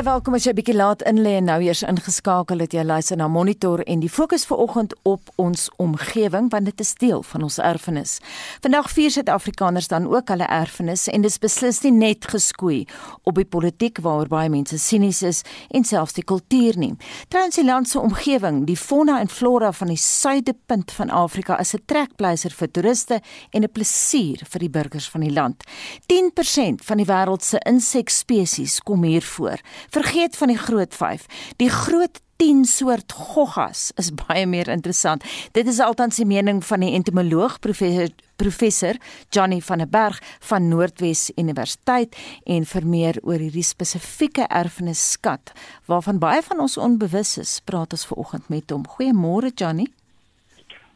Baie welkom as jy 'n bietjie laat inlê en nou eers ingeskakel het jy luister na Monitor en die fokus vanoggend op ons omgewing want dit is deel van ons erfenis. Vandag vier Suid-Afrikaners dan ook hulle erfenis en dis beslis nie net geskoei op die politiek waaroor baie mense sinies is en selfs die kultuur nie. Trouens die land se omgewing, die fauna en flora van die suidepunt van Afrika is 'n trekpleiser vir toeriste en 'n plesier vir die burgers van die land. 10% van die wêreld se insekspesies kom hier voor. Vergeet van die groot 5. Die groot 10 soort goggas is baie meer interessant. Dit is altans die mening van die entomoloog professor professor Johnny van der Berg van Noordwes Universiteit en vir meer oor hierdie spesifieke erfenisskat waarvan baie van ons onbewus is, praat ons vanoggend met hom. Goeiemôre Johnny.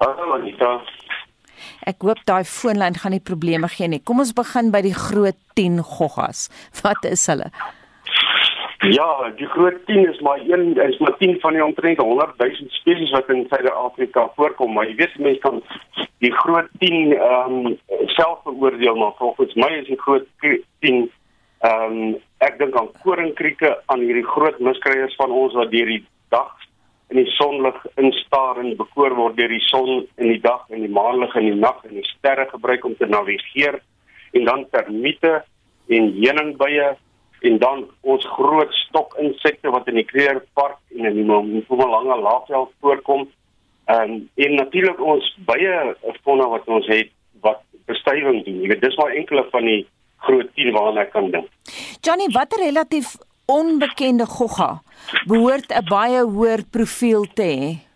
Hallo Anita. Ek hoop daai foonlyn gaan nie probleme gee nie. Kom ons begin by die groot 10 goggas. Wat is hulle? Ja, die groot 10 is maar een is maar 10 van die omtrent 100 000 spesies wat in Suid-Afrika voorkom, maar jy weet mense kan die groot 10 ehm um, self beoordeel maar volgens my is die groot 10 ehm um, ek dink aan koringkrieke aan hierdie groot miskryers van ons wat deur die dag in die sonlig instaar en bekoor word deur die son in die dag en die maanlig in die nag en die sterre gebruik om te navigeer en dan termiete en heuningbye en dan ons groot stokinsekte wat in die Kreerpark en in die Mpumalanga laafveld voorkom. Um, en natuurlik ons baie fauna wat ons het wat bestuiving doen. Jy weet dis maar enkele van die groot 10 waarna ek kan dink. Johnny, watter relatief onbekende gogga behoort 'n baie hoër profiel te hê?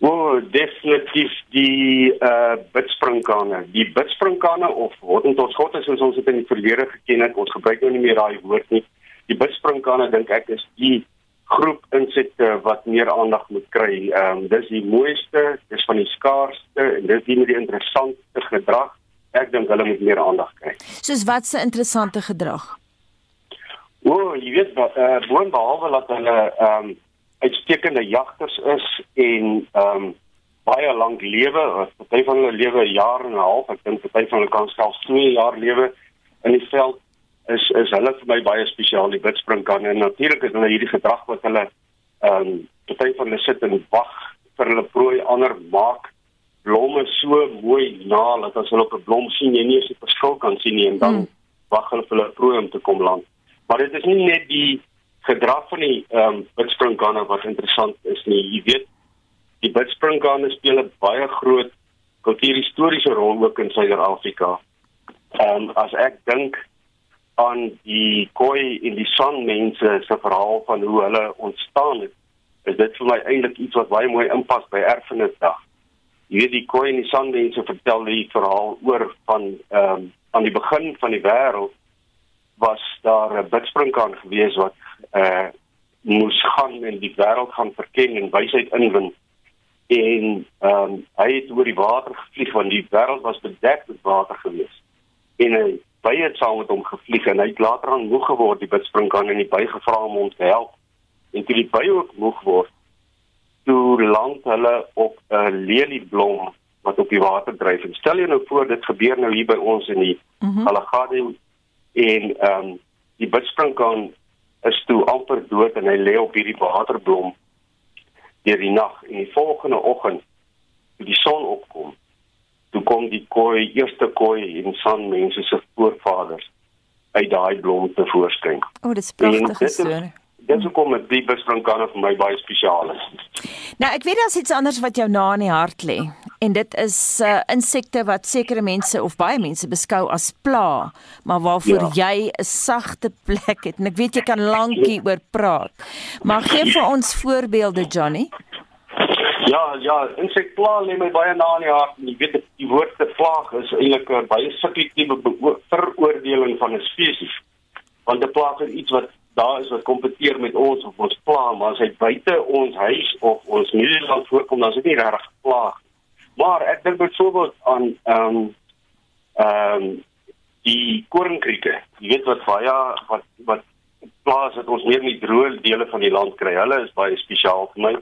O, definitief die uh, bidspringkane. Die bidspringkane of hottentotsgotte soos ons dit in die verlede geken het, ons gebruik nou nie meer daai woord nie. Die bidspringkane dink ek is die groep insekte wat meer aandag moet kry. Ehm um, dis die mooiste, dis van die skaarsste en dis die met die interessantste gedrag. Ek dink hulle moet meer aandag kry. Soos wat se interessante gedrag? O, jy weet wat uh, boonbehalwe dat hulle ehm um, uitstekende jagters is en ehm um, baie lank lewe. Party van hulle lewe jaar en 'n half. Ek dink party van hulle kan selfs 2 jaar lewe in die veld. Is is hulle vir my baie spesiaal die witspringkan en natuurlik is hulle hierdie gedrag wat hulle ehm um, party van hulle sit en wag vir hulle prooi ander maak blomme so mooi na dat as hulle op 'n blom sien jy nie eens die verskil kan sien nie en dan hmm. wag hulle vir hulle prooi om te kom land. Maar dit is nie net die gedrag van die ehm um, bidspringkane wat interessant is nie. Jy weet die bidspringkane speel 'n baie groot kultuurhistoriese rol ook in Suider-Afrika. Ehm um, as ek dink aan die Khoi en die San mense se verhaal van hoe hulle ontstaan het, is dit vir my eintlik iets wat baie mooi inpas by Erfenisdag. Jy weet die Khoi en die San mense vertel die verhaal oor van ehm um, aan die begin van die wêreld was daar 'n bidspringkaan gewees wat uh moes gaan en die wêreld gaan verken en wysheid inwin. En ehm um, hy het oor die water gevlieg want die wêreld was bedek met water gewees. En hy baie het saam met hom gevlieg en hy het later aan moeg geword die bidspringkaan en hy baie gevra om hom te help. En toe die baie ook moeg word, toe land hulle op 'n lelieblom wat op die water dryf. En stel jou nou voor dit gebeur nou hier by ons in die mm -hmm. Alagade en ehm um, die bidspringkaan is toe amper dood en hy lê op hierdie waterblom deur die nag en die volgende oggend toe die son opkom toe kom die koi eerste koi en san mense se voorvaders uit daai blom te voorskyn. O, oh, dit is pragtig gestorie dis hoekom dit die besprinkane vir my baie spesiaal is. Nou, ek weet daar's iets anders wat jou na in die hart lê. En dit is uh insekte wat sekere mense of baie mense beskou as pla, maar waarvoor ja. jy 'n sagte plek het. En ek weet jy kan lankie oor praat. Maar gee vir ons voorbeelde, Johnny. Ja, ja, insekpla lê my baie na in die hart. Jy weet die woord te plaag is eintlik 'n baie subjektiewe veroordeling van 'n spesies. Want 'n plaag is iets wat daar is wat kompeteer met ons of ons pla, maar as hy buite ons huis of ons Nieu-Seeland voorkom, dan is dit nie regtig plaag. Maar ek dink byvoorbeeld aan ehm um, ehm um, die koringkrieke. Jy weet wat baie wat wat plaas het ons meer in die droë dele van die land kry. Hulle is baie spesiaal vir my.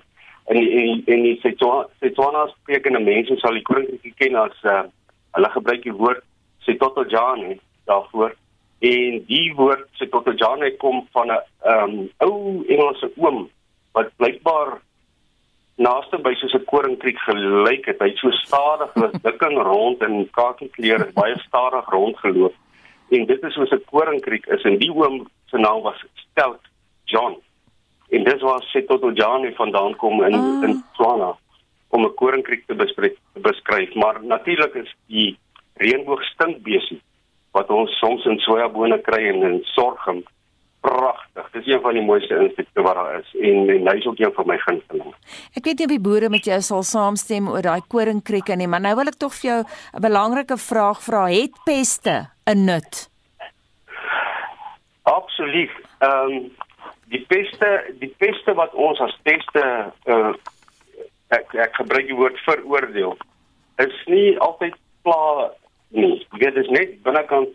En en en die Setswana sprekende mense sal die koringkrieke ken as uh, hulle gebruik die woord Setotojane daarvoor En die woord Setotojane kom van 'n um, ou Engelse oom wat blykbaar naaste by soos 'n koringkriek gelyk het. Hy so stadig was dik en rond en kakie klere, baie stadig rondgeloop. En dit is soos 'n koringkriek is en die oom se naam was Stout John. En dis waar Setotojane vandaan kom in uh. in Tswana om 'n koringkriek te beskryf, beskryf. Maar natuurlik is die reënboog stinkbesie wat ons soms in sojabone kry en in sorghum pragtig. Dis een van die mooiste insekte wat daar is en en hy's ook een van my gunsteling. Ek weet nie of die boere met jou sal saamstem oor daai koringkrieke nie, maar nou wil ek tog vir jou 'n belangrike vraag vra. Het peste 'n nut? Absoluut. Ehm um, die peste, die peste wat ons as peste uh ek ek gebruik die woord veroordeel is nie altyd pla nie. Dit is net binnekant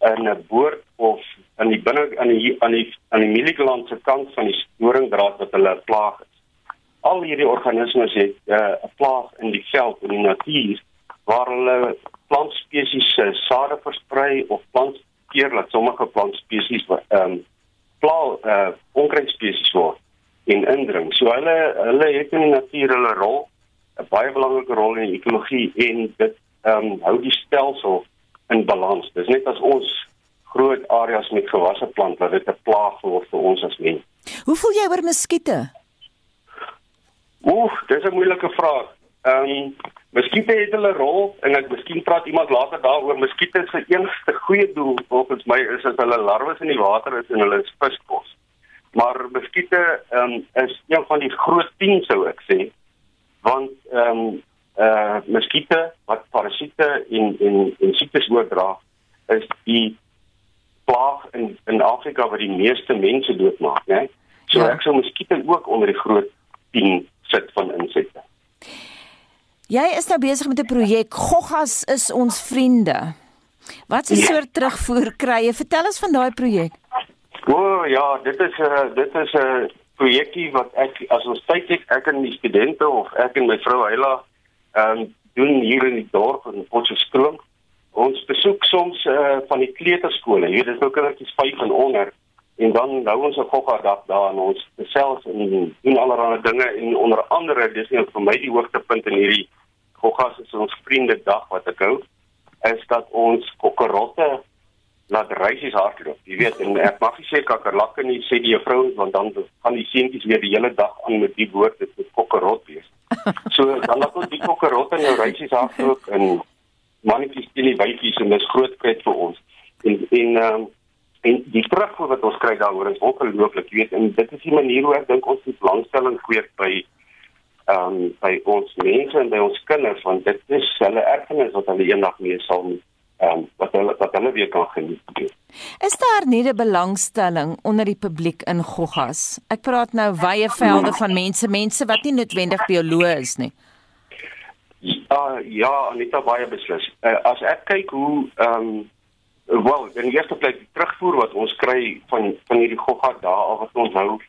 in 'n boord of aan die binne aan die aan die aan die mielikland se kant van die storingdraad wat hulle plaag is. Al hierdie organismes het eh, 'n uh, plaag in die veld in die natuur waar hulle plantspesies se sade versprei of plantkeer laat sommige plantspesies ehm um, eh uh, onkruidspesies word en indring. So hulle hulle het in die natuur hulle rol, 'n baie belangrike rol in die ekologie en dit ehm um, hou die stelsel in balans. Dis net as ons groot areas met gewasse plant wat dit 'n plaag word vir ons as mens. Hoe voel jy oor muskiete? Oef, dis 'n moeilike vraag. Ehm um, muskiete het hulle rol en ek miskien praat iemand later daaroor. Muskiete se enigste goeie doel volgens my is as hulle larwes in die water is en hulle is viskos. Maar muskiete ehm um, is een van die groot 10 sou ek sê. Want ehm um, uh muskiete wat parasiete en en en siektes oordra is die plaag in in Afrika wat die meeste mense doodmaak, né? So ja. ek sou muskiete ook onder die groot 10 sit van insekte. Jy is nou besig met 'n projek Goggas is ons vriende. Wat 'n ja. soort terugvoer kry jy? Vertel ons van daai projek. O oh, ja, dit is 'n uh, dit is 'n uh, projekkie wat ek as ons tyd het ek en die studente of ek en my vrou Heila ehm um, doen hier in die dorp in Potchefstroom. Ons besoek soms uh, van die kleuterskole. Hier is ook kindertjies 5 en onder en dan hou ons 'n gogga dag daar en ons selfs in doen allerlei dinge en onder andere dis een van my die hoogtepunt in hierdie goggas is ons vriende dag wat ek hou is dat ons kokkerotte laat reisies hardloop. Jy weet en ek mag nie sê kakkerlakke nie sê die juffrou want dan gaan die seentjies weer die hele dag aan met die woord dit is kokkerot wees. So dan laat ons die kokkerotte nou reisies hardloop en mannetjies teen die wyfies en dis groot pret vir ons. En en um, en die terugvoer wat ons kry daaroor is ongelooflik, jy weet, en dit is die manier hoe ek dink ons die belangstelling kweek by ehm um, by ons mense en by ons kinders want dit is hulle erfenis wat hulle eendag mee sal moet um, wat hulle wat hulle weer kan geniet. Is daar nie 'n belangstelling onder die publiek in Goggas? Ek praat nou wye velde van mense, mense wat nie noodwendig bioloog is nie. Ja, ja, Anita baie beslis. Uh, as ek kyk hoe ehm um, wel, in die eerste plek die terugvoer wat ons kry van van hierdie Gogga daar wat ons hou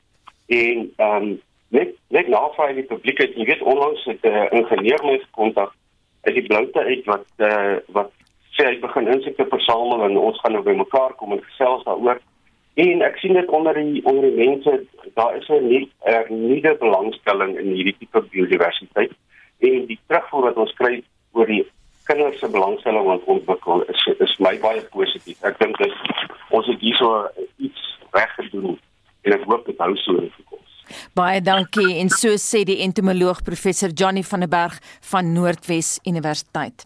en ehm um, net net navraag die publiek het jy weet onlangs het 'n uh, ingenieur my kontak uit die bloute uit wat uh, wat sê hy begin insekte versamel en ons gaan nou bymekaar kom en gesels daaroor. En ek sien dit onder die onder die mense, daar is 'n nie nuwe belangstelling in hierdie tipe biodiversiteit en die terugvoer wat ons kry oor die kinders se belangstelling wat ontwikkel is is my baie positief. Ek dink dit ons het hierso iets reg gedoen en ek hoop dit hou so in die toekoms. Baie dankie en so sê die entomoloog professor Johnny van der Berg van Noordwes Universiteit.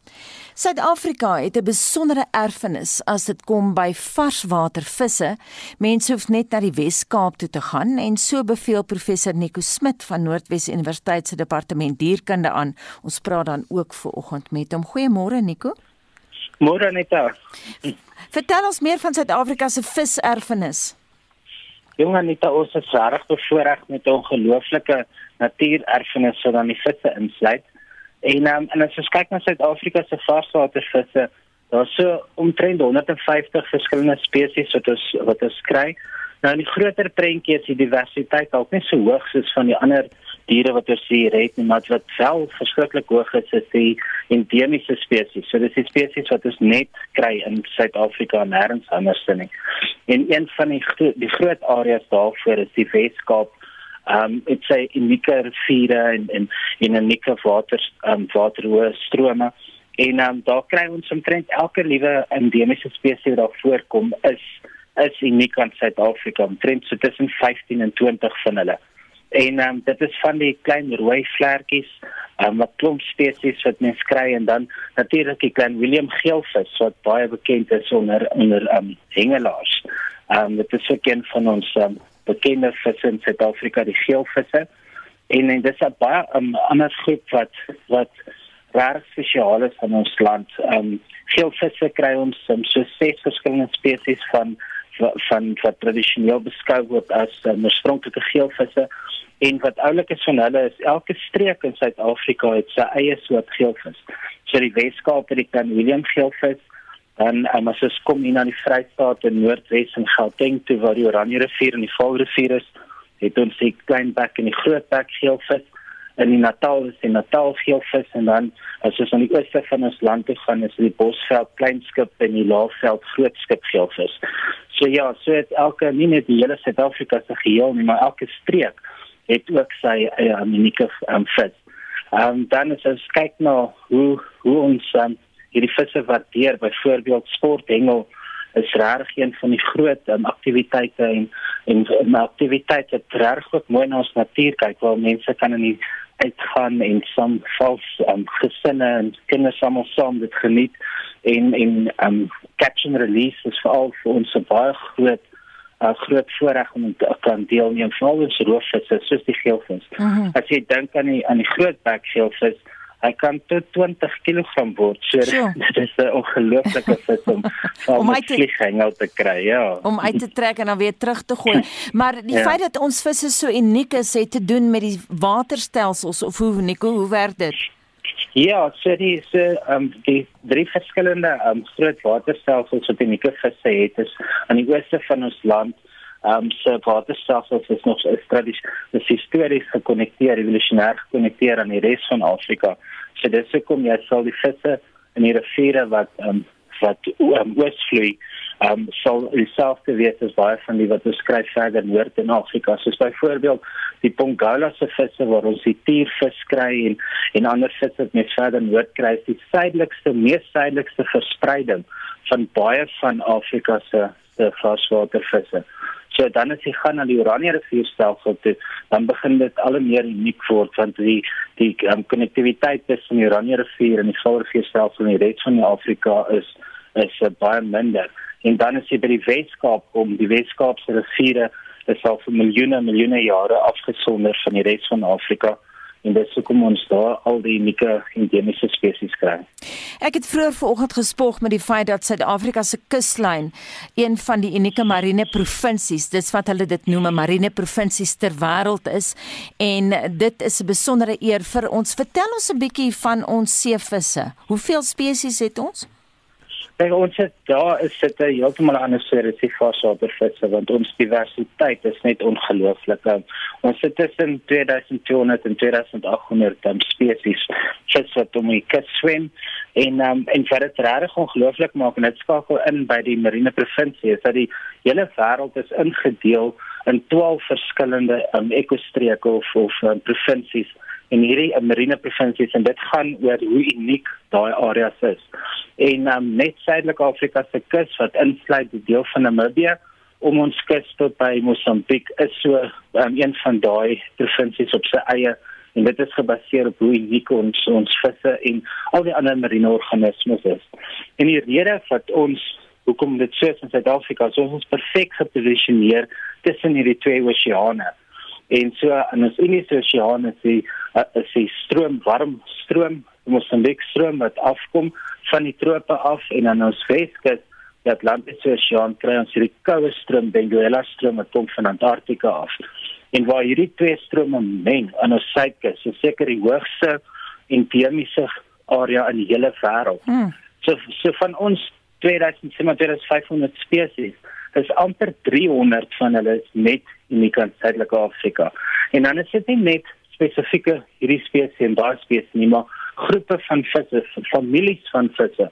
Suid-Afrika het 'n besondere erfenis as dit kom by varswatervisse. Mense hoef net na die Wes-Kaap toe te gaan en so beveel professor Nico Smit van Noordwes Universiteit se departement dierkunde aan. Ons praat dan ook ver oggend met hom. Goeiemôre Nico. Môre Anita. Vertel ons meer van Suid-Afrika se viserfenis. Jong Anita, ons is reg bevoorreg met 'n ongelooflike natuurerfenis wat dan die visse insluit. En um, en as ons kyk na Suid-Afrika se varswatervisse, daar's so omtrent 150 verskillende spesies wat ons wat ons kry. Nou in die groter prentjie is die diversiteit dalk nie so hoog soos van die ander diere wat ons hier het nie, maar wat wel verskriklik hoog is is die endemiese spesies. So dis die spesies wat ons net kry in Suid-Afrika en nêrens anders nie. En een van die die groot areas daarvoor is die Weskaap. Ehm um, dit sê unieke riviere en en en unieke water ehm um, waterhoë strome. En um, daar kry ons omtrent elke liewe endemiese spesies wat daar voorkom is is uniek aan Suid-Afrika, omtrent so tussen 15 en 20 van hulle. En um, dit is van die klein rooi vlekkies, um, wat klomp spesies wat mens kry en dan natuurlik die klein William geelvis wat baie bekend is onder onder um, hengelaars. Um, dit is ook een van ons um, bekende visse in Suid-Afrika, die geelvisse. En, en dit is 'n baie um, ander groep wat wat reg spesiaal is in ons land. Um, geelvisse kry ons um, so ses verskillende spesies van van wat tradisioneel beskou word as um, oorspronklike geelvisse en wat oulik is van hulle is elke streek in Suid-Afrika het sy eie soort geelvis. So die Weskaap het die Klein Willem geelvis dan um, as ons kom in aan die Vrystaat en Noordwes en Gauteng toe waar die Oranje rivier en die Vaal rivier is, het ons die klein bek en die groot bek geelvis in die Natal is die Natal geelvis en dan as ons aan die ooste van ons land toe gaan is die Bosveld kleinskip en die Laagveld grootskip geelvis. So ja, so het elke nie net die hele Suid-Afrika se geheel nie, maar elke streek het ook sy eie uh, unieke um, vis. Ehm um, dan as ons kyk na hoe hoe ons um, hierdie visse waardeer, byvoorbeeld sporthengel is reg een van die groot um, aktiwiteite en en 'n aktiwiteit wat reg ook mooi na ons natuur kyk waar mense kan in die uitgaan en som vals um, gesinne en kinders almal saam dit geniet en en um catch and release is veral vir ons 'n baie groot uh, groot voorreg om te kan deelneem veral in roofvisse soos die geelvis. Uh mhm. -huh. As jy dink aan die aan die groot bek geelvis Hy kan tot 20 kg word. So dit is 'n ongelooflike vis om om uit te hengel te kry, ja. Om uit te trek en dan weer terug te gooi. Maar die ja. feit dat ons visse so uniek is, het te doen met die waterstelsels of hoe Nico, hoe werk dit? Ja, so die so um die drie verskillende um groot waterstelsels wat unieke visse het is aan die ooste van ons land um so waterstelsels is nog is tradisioneel histories gekonnekteer, evolusionêr gekonnekteer aan die res van Afrika. So dis hoekom jy sal die visse in die riviere wat um wat um, oosvloei um sal dieselfde wees as baie van die wat ons skryf verder noord in Afrika. Soos byvoorbeeld die Pongola se visse waar ons die tiervis kry en en ander visse wat net verder noord kry, die suidelikste, mees suidelikste verspreiding van baie van Afrika se se varswatervisse. So dan as jy gaan na die Oranje rivierstelsel toe, dan begin dit al meer uniek word want die die um, konnektiwiteit tussen die Oranje rivier en die Vaal rivierstelsel in die res van die Afrika is is uh, baie minder. En dan as jy by die Weskaap kom, die Weskaapse riviere is al vir miljoene miljoene jare afgesonder van die res van Afrika en dit sou kom ons daar al die unieke endemiese spesies kry. Ek het vroeër vanoggend gespog met die feit dat Suid-Afrika se kuslyn een van die unieke marine provinsies, dis wat hulle dit noem, marine provinsies ter wêreld is en dit is 'n besondere eer vir ons. Vertel ons 'n bietjie van ons seevisse. Hoeveel spesies het ons? Kyk ons het daar is dit 'n heeltemal ander soort seevaartsoorvisse want ons diversiteit is net ongelooflik. Um, ons het tussen 2200 en 2800 um, spesies vis wat om die kus swem en um, en vir dit regtig ongelooflik maak en dit skakel in by die marine provinsie is dat die hele wêreld is ingedeel in 12 verskillende um, ekostreke of of um, provinsies en hierdie marine provinsies en dit gaan oor hoe uniek daai areas is. En um, net suidelike Afrika se kus wat insluit die deel van Namibië om ons kus tot by Mosambiek is so um, een van daai provinsies op sy eie en dit is gebaseer op hoe uniek ons ons visse en al die ander marine organismes is. En die rede dat ons hoekom dit so is in Suid-Afrika, so ons perfek geposisioneer tussen hierdie twee oseane en so in ons Indiese Oseaan is die uh, is die stroom warm stroom Mosambiek stroom wat afkom van die trope af en dan ons Weskus die Atlantiese Oseaan kry ons hierdie koue stroom Benguela stroom wat kom van Antarktika af en waar hierdie twee strome meng aan ons suidkus is seker die hoogste endemiese area in die hele wêreld. Hmm. So so van ons 2700 spesies is amper 300 van hulle net uniek in Suidelike Afrika. En dan is dit nie net spesifieke hierdie spesies en daai spesies nie, maar groepe van visse, families van visse,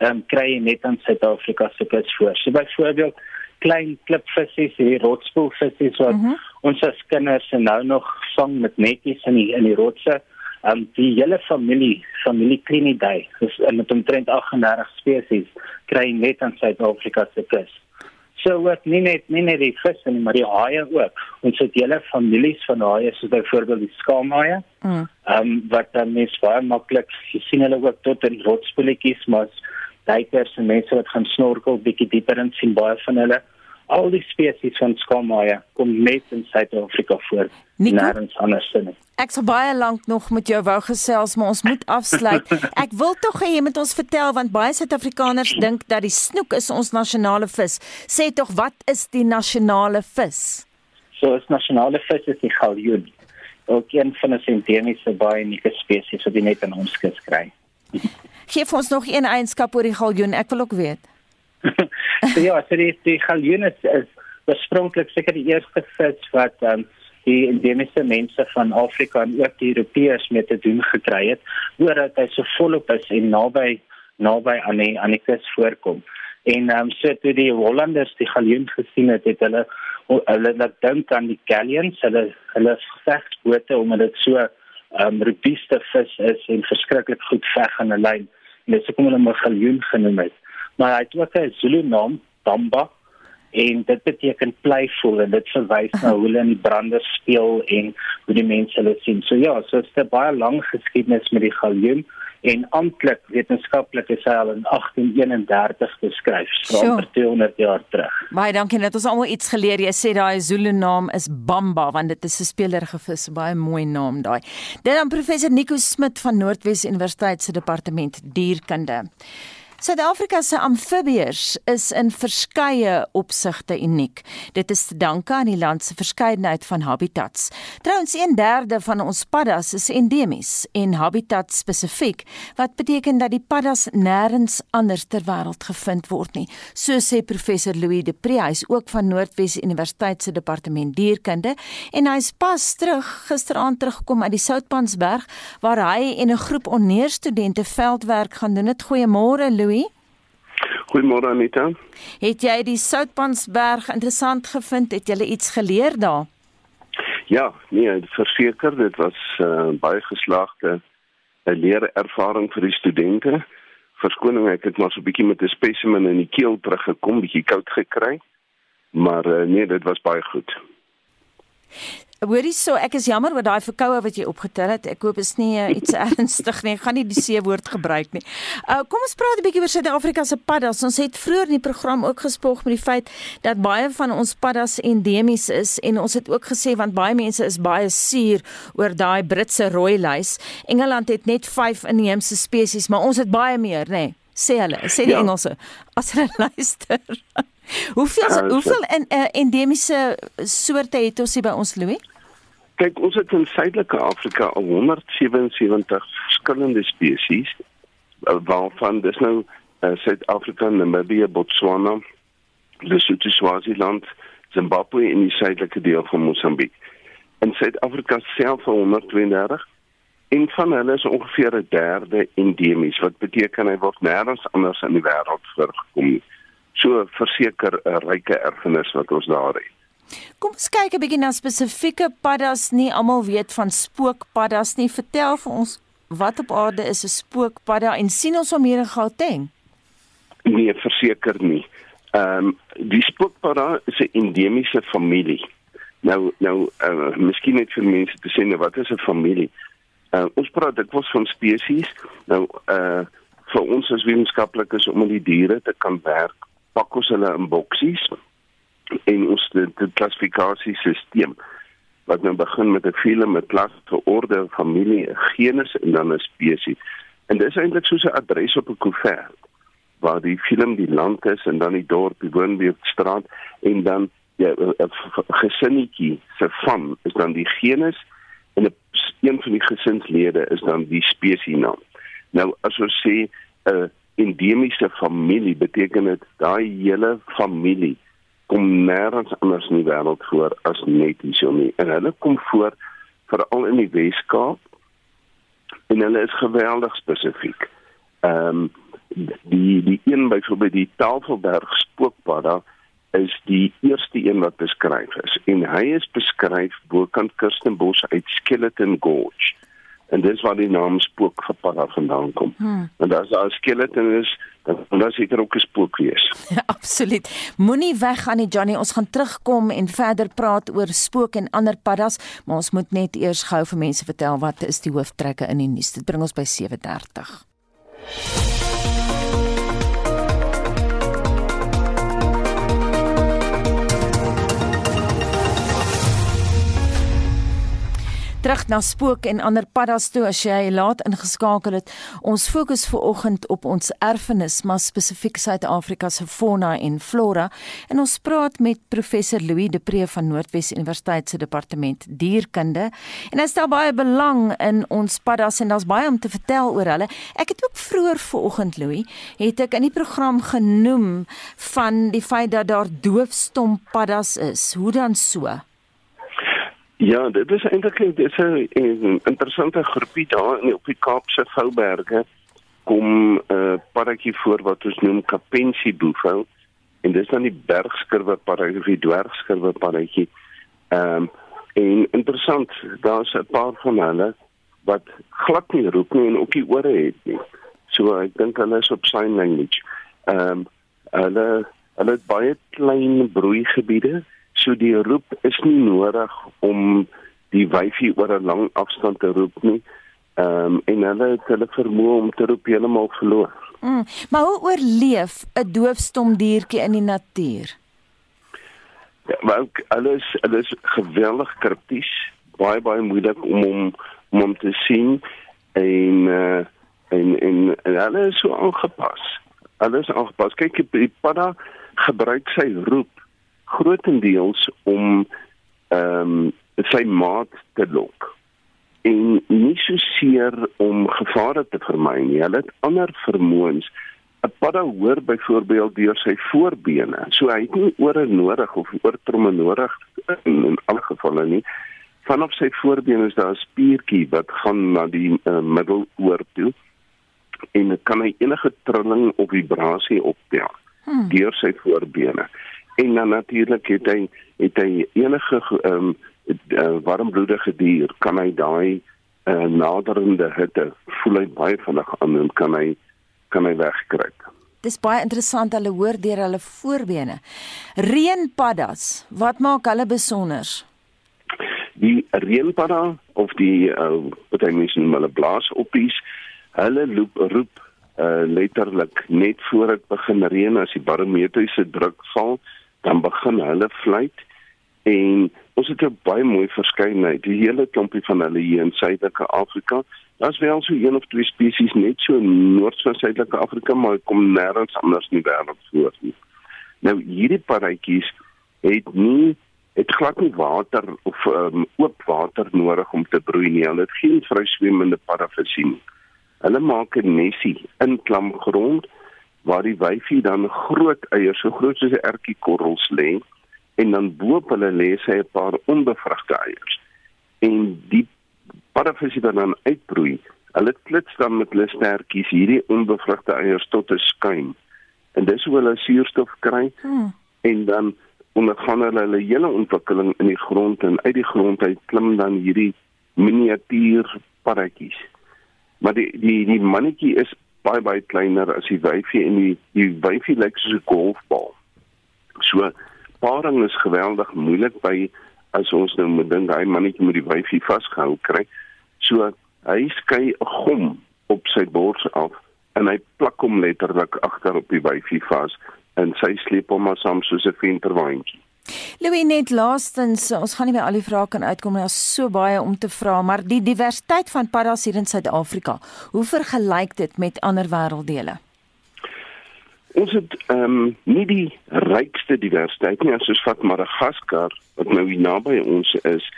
ehm um, kry jy net in Suid-Afrika se kus voor. So byvoorbeeld klein klipvisse, hierdie rotspoelvisse wat mm -hmm. ons as kinders nou nog vang met netjies in die in die rotse. Ehm um, die hele familie, familie Clinidae, is met omtrent 38 spesies kry net in Suid-Afrika se kus. So ook nie net nie net die visse nie, maar die haie ook. Ons het hele families van haie soos byvoorbeeld die skaamhaie. Mm. Ehm mm. um, wat dan mens baie maklik sien hulle ook tot in rotspoeltjies, maar duikers en mense wat gaan snorkel bietjie dieper in sien baie van hulle. Al die spesies van skaamhaie kom net in Suid-Afrika voor. Nêrens anders nie. Ek sou baie lank nog met jou wou gesels, maar ons moet afsluit. Ek wil tog hê jy moet ons vertel want baie Suid-Afrikaners dink dat die snoek is ons nasionale vis. Sê tog wat is die nasionale vis? So is nasionale vis is die galjoen. Ook een van die endemiese baie unieke spesies wat jy net in ons kus kry. Geef ons nog een eienskap oor die galjoen, ek wil ook weet. So ja, so die, die galjoen is, is oorspronklik seker die eerste vis wat um, die endemiese mense van Afrika en ook die Europeërs mee te doen gekry het, omdat hy so volop is en naby naby aan die aan die kus voorkom. En ehm um, so toe die Hollanders die galjoen gesien het, het hulle hulle laat dink aan die galleons, hulle hulle vegsbote omdat dit so ehm um, robuuste vis is en verskriklik goed veg aan 'n lyn. Dis hoekom hulle hom 'n galjoen genoem het maar hy het ook 'n Zulu naam, Damba, en dit beteken playful en dit verwys na hoe hulle in die brande speel en hoe die mense hulle sien. So ja, so dit is 'n baie lang geskiedenis met die galjoen en amptelik wetenskaplik is hy al in 1831 beskryf, so oor 200 jaar terug. Baie dankie dat ons almal iets geleer. Jy sê daai Zulu naam is Bamba want dit is 'n spelerige vis, baie mooi naam daai. Dit dan professor Nico Smit van Noordwes Universiteit se departement dierkunde. Suid-Afrika se amfibieërs is in verskeie opsigte uniek. Dit is te danke aan die land se verskeidenheid van habitats. Trouens 1/3 van ons paddas is endemies en habitat spesifiek, wat beteken dat die paddas nêrens anders ter wêreld gevind word nie. So sê professor Louis De Pre, hy's ook van Noordwes Universiteit se departement dierkunde en hy's pas terug gisteraand teruggekom uit die Soutpansberg waar hy en 'n groep onneerstudente veldwerk gaan doen. Dit goeiemôre Louis. Goeiemôre Anita. Het jy die Soutpansberg interessant gevind? Het jy iets geleer daar? Ja, nee, verseker, dit was uh, baie geslaagde 'n leerervaring vir die studente. Verskoning, ek het maar so 'n bietjie met 'n spesimen in die keel teruggekom, bietjie koud gekry. Maar uh, nee, dit was baie goed. Hoorie so, ek is jammer oor daai verkoue wat jy opgetel het. Ek hoop is nie uh, iets ernstig nie. Ek gaan nie die C woord gebruik nie. Uh kom ons praat 'n bietjie oor Suid-Afrika se paddas. Ons het vroeër in die program ook gespreek met die feit dat baie van ons paddas endemies is en ons het ook gesê want baie mense is baie suur oor daai Britse rooi lys. Engeland het net 5 inheemse spesies, maar ons het baie meer, nê? Nee, sê hulle, sê die ja. Engelse. As hulle luister. hoeveel uh, hoeveel in uh, endemiese soorte het ons hier by ons Louis? Kyk, ons het in Suidelike Afrika al 177 verskillende spesies eh, waarvan dis nou uh, Suid-Afrika, Namibië, Botswana, Lesotho, Swaziland, Zimbabwe en die suidelike deel van Mosambiek. In Suid-Afrika self 132 en van hulle is ongeveer 'n derde endemies wat beteken hy word nêrens anders in die wêreld voorgekom. So verseker 'n ryke erfenis wat ons daar het. Kom ons kyk 'n bietjie na spesifieke paddas. Nie almal weet van spookpaddas nie. Vertel vir ons wat op aarde is 'n spookpadda en sien ons hom hier in Gauteng? Nee, verseker nie. Ehm um, die spookpadda is 'n endemiese familie. Nou nou uh, miskien net vir mense te sê nou, wat is 'n familie? Uh, ons praat dikwels van spesies. Nou uh vir ons as wetenskaplikes om die diere te kan werk, pak ons hulle in boksies en ons klassifikasiesisteem wat nou begin met 'n film met klas vir orde, familie, genus en dan 'n spesies. En dit is eintlik soos 'n adres op 'n koevert waar die film die land is en dan die dorp, die woonbuurtstraat en dan ja 'n gesinnetjie se van is dan die genus en 'n een van die gesinslede is dan die spesiesnaam. Nou as ons sê 'n endemiese familie beteken dit daai hele familie kom nêrens anders in die wêreld voor as net hierso nie. En hulle kom voor veral in die Weskaap. En hulle is geweldig spesifiek. Ehm um, die die een byvoorbeeld die Tafelberg spookpadda is die eerste een wat beskryf is en hy is beskryf bokant Kirstenbosch uit Skeleton Gorge en dis waar die naam spookgepadda vandaan kom. Hmm. En as daar 'n skeleton is, dan dan seker ook 'n spook wees. Ja, absoluut. Moenie weggaan nie Johnny, ons gaan terugkom en verder praat oor spook en ander paddas, maar ons moet net eers gou vir mense vertel wat is die hooftrekke in die nuus. Dit bring ons by 7:30. Terug na spook en ander paddas toe as jy laat ingeskakel het. Ons fokus ver oggend op ons erfenis, maar spesifiek Suid-Afrika se fauna en flora. En ons praat met professor Louis de Pre van Noordwes Universiteit se departement dierkunde. En hy stel baie belang in ons paddas en daar's baie om te vertel oor hulle. Ek het ook vroeër ver oggend Louis, het ek in die program genoem van die feit dat daar doofstom paddas is. Hoe dan so? Ja, dit is eintlik dit is 'n interessante groepie daar in op die Kaapse Vouberge kom 'n uh, paddatjie voor wat ons noem Kapensie boefou en dis dan die bergskurwe paddatjie die dwergskurwe paddatjie. Ehm um, en interessant, daar's 'n paar van hulle wat glad nie roep nie en ook nie ore het nie. So ek dink hulle is op sign language. Ehm um, hulle hulle het baie klein broeigebiede So die roep is nie nodig om die wyfie oor 'n lang afstand te roep nie. Ehm um, en hulle het hulle vermoë om te roep heeltemal verloor. Mm, maar hoe oorleef 'n doofstom diertjie in die natuur? Ja, wel alles alles geweldig kripties, baie baie moeilik om hom om hom te sien en uh, en en en hulle is so aangepas. Alles aangepas. Kyk, die padda gebruik sy roep grootendeels om ehm um, sy maat te lok en nie so seer om gevare te vermy nie. Hulle het ander vermoëns. 'n Padda hoor byvoorbeeld deur sy voorbene. So hy het nie ore nodig of oortromme nodig in, in alle gevalle nie. Vanaf sy voorbene is daar 'n spiertjie wat gaan na die uh, middeloor toe en kan hy enige trilling of vibrasie optel hmm. deur sy voorbene en dan natuurlik het hy het hy enige ehm um, warmbloedige dier kan hy daai uh, naderende hitte voel hy baie vinnig aan en kan hy kan hy wegkruip. Dis baie interessant hulle hoor deur hulle voorbene. Reënpaddas, wat maak hulle besonder? Die reënpadda of die uh, wat hy mens noem hulle blaasoppies, hulle loop roep uh, letterlik net voor dit begin reën as die barometriese druk val dan begin hulle fluit en ons het 'n baie mooi verskeidenheid. Die hele klompie van hulle hier in Suidelike Afrika daar's wel so een of twee spesies net so noord van Suidelike Afrika maar kom nêrens anders in die wêreld voor nie. Nou hierdie paradjies het nie het glad nie water of um, oop water nodig om te broei nie. Hulle het geen vryswemmende parafisie nie. Hulle maak 'n nesie in klamgrond waar die wyfie dan groot eiers so groot soos 'n ertjiekorrels lê en dan boop hulle lê sy 'n paar onbevrugte eiers. En die parafisie wat dan uitbroei, hulle klits dan met hulle stertjies hierdie onbevrugte eiers tot 'n skuim. En dis hoe hulle suurstof kry hmm. en dan ondergaan hulle hulle hele ontwikkeling in die grond en uit die grond uit klim dan hierdie miniatuur paratjies. Maar die die die mannetjie is baie baie kleiner as die wyfie en die die wyfie lyk soos 'n golfbal. So paring is geweldig moeilik by as ons nou moet dink hy mannetjie moet die wyfie vasgehou kry. So hy skei 'n gom op sy bors af en hy plak hom letterlik agter op die wyfie vas en sy sleep hom maar saam soos 'n venterwaandjie. Louis net laastens, ons gaan nie by al die vrae kan uitkom nie. Daar's so baie om te vra, maar die diversiteit van paddas hier in Suid-Afrika, hoe vergelyk dit met ander wêrelddele? Ons het ehm um, nie die rykste diversiteit nie, soos vat Madagaskar wat nou hier naby ons is,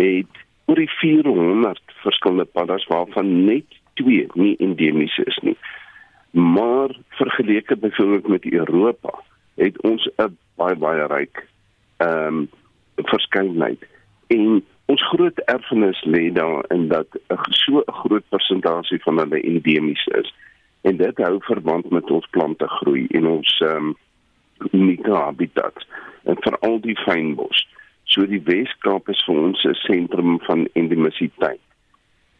het oor die 400 verskillende paddas waarvan net 2 nie endemies is nie. Maar vergeleke byvoorbeeld met Europa, het ons 'n baie baie ryk ehm um, verskeidenheid. En ons groot erfenis lê daarin dat 'n so 'n groot persentasie van hulle endemies is en dit hou verband met ons plante groei en ons ehm um, unieke habitat en veral die fynbos. So die Weskaap is vir ons 'n sentrum van endemisiteit.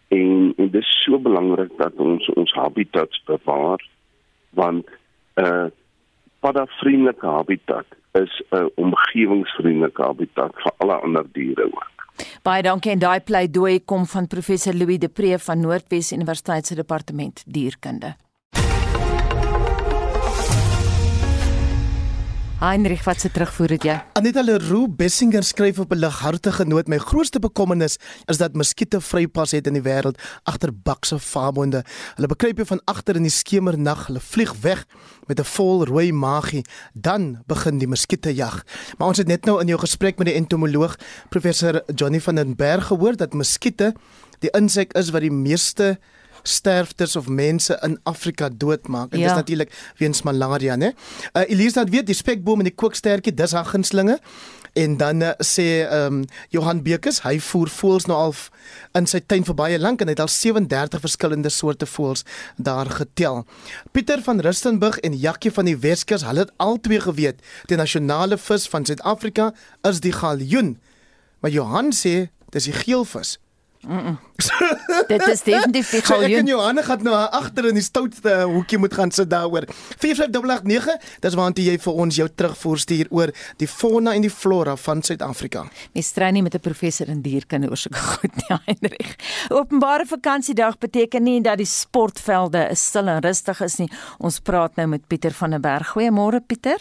En, en dit is so belangrik dat ons ons habitats bewaar want 'n uh, padavriendelike habitat is 'n omgewingsvriendelike habitat vir alle ander diere ook. Baie dankie en daai pleidooi kom van professor Louis de Pre van Noordwes Universiteit se departement dierkunde. Heinrich, wat se terugvoer het jy? Anita Leroux Bessinger skryf op 'n lighartige noot: "My grootste bekommernis is dat muskiete vrypas het in die wêreld agter bakse faabonde. Hulle bekruip jou van agter in die skemernag, hulle vlieg weg met 'n vol rooi magie, dan begin die muskiete jag." Maar ons het net nou in jou gesprek met die entomoloog professor Johnny van den Berg gehoor dat muskiete die insek is wat die meeste sterftes of mense in Afrika doodmaak. En ja. dis natuurlik weens malaria, né? Uh Elise het weet die spekboom en die kookstertjie, dis haar gunstlinge. En dan uh, sê ehm um, Johan Bekes, hy voer voëls nou al in sy tuin vir baie lank en hy het al 37 verskillende soorte voëls daar getel. Pieter van Rustenburg en Jakkie van die Weskus, hulle het albei geweet die nasionale vis van Suid-Afrika is die galjoen. Maar Johan sê dis die geelvis. Mm -mm. Dit is definitief die galjoen. So ek en Johanne gaan nou agter in die stoutste hoekie moet gaan sit daaroor. 4589, dis waantoe jy vir ons jou terugvoer stuur oor die fauna en die flora van Suid-Afrika. Mens strei nie met 'n professor in dierkunde oor sulke goed nie, Heinrich. Openbare vakansiedag beteken nie dat die sportvelde stil en rustig is nie. Ons praat nou met Pieter van der Berg. Goeiemôre Pieter.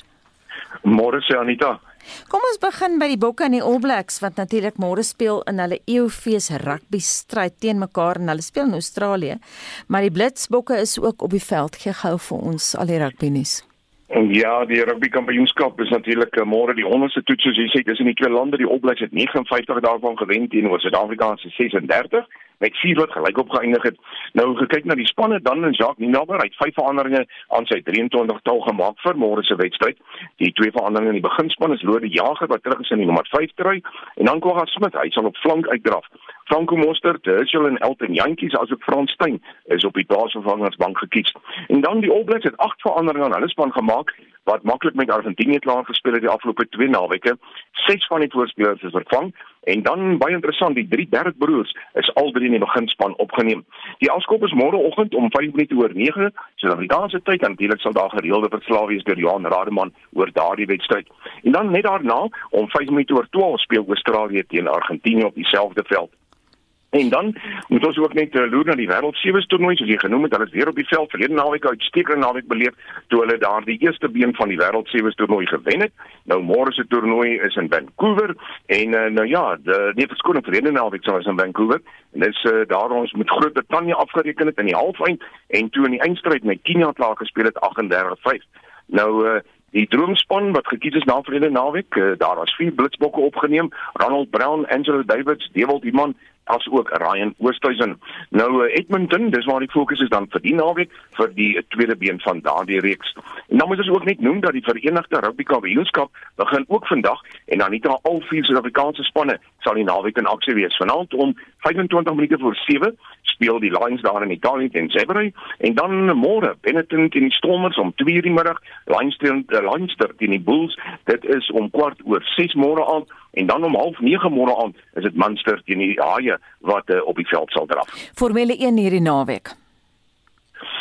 Môre sê Anita. Kom ons begin by die Bokke en die All Blacks wat natuurlik môre speel in hulle Eeufees rugby stryd teen mekaar en hulle speel in Australië. Maar die Blitsbokke is ook op die veld. Gee gou vir ons al die rugby nuus. Ja, die rugby kampioenskap is natuurlik uh, môre die onderste toets soos jy sê, dis in die twee lande, die All Blacks het 59 daarvan gewen teenoor Suid-Afrika se 36 met vier wat gelyk op geëindig het. Nou gekyk na die spanne dan en Jacques Ninaber het vyf veranderinge aan sy 23 tal gemaak vir môre se wedstryd. Die twee veranderinge in die beginspan is Lode Jager wat terug is in die nommer 5 trui en dan Kwagga Smit, hy sal op flank uitdraf. Franco Mostert, Herschel en Elton Jantjies asook Frans Steyn is op die basisvervangersbank gekies. En dan die All Blacks het agt veranderinge aan hulle span gemaak wat maklik met Argentinië klaar gespeel het die afgelope 2 naweke. Ses van die voorspelers is vervang en dan baie interessant, die drie derde broers is al drie in die beginspan opgeneem. Die afskop is môreoggend om 5 minute oor 9, Suid-Afrikaanse tyd en natuurlik sal daar gereelde verslae wees deur Johan Rademan oor daardie wedstryd. En dan net daarna om 5 minute oor 12 speel Australië teen Argentinië op dieselfde veld. En dan moet ons ook net uh, loer na die wêreld sewe toernooi soos jy genoem het, hulle is weer op die veld verlede naweek uitstekende naweek beleef toe hulle daar die eerste been van die wêreld sewe toernooi gewen het. Nou môre se toernooi is in Vancouver en uh, nou ja, die nie verskoning verlede naweek sou is in Vancouver en dis uh, daar ons met Groot Brittanje afgereken het in die halfeind en toe in die eindstryd met Kenia klaar gespeel het 38-5. Nou uh, Die droomspan wat gekies is na verlede naweek, uh, daar was vier blitsbokke opgeneem: Ronald Brown, Angelo Davids, Dewald Iman as ook Ryan Oosthuizen. Nou uh, Edmonton, dis waar die fokus is dan vir die naweek vir die tweede been van daardie reeks. En dan moet ons ook net noem dat die Verenigde Rugby Kampioenskap begin ook vandag en dan nie al vier Suid-Afrikaanse spanne sal die naweek in aksie wees. Vanaand om 25 minute voor 7 speel die Lions daar in Italië teen Zebre en dan môre Benetton teen die Stormers om 2:00 die middag, Lions teen uh, Lions teen die Bulls. Dit is om kwart oor 6 môre aand en dan om 09:30 môre aand is dit Munster teen die Haie wat uh, op die veld sal draf. Formule 1 hierdie naweek.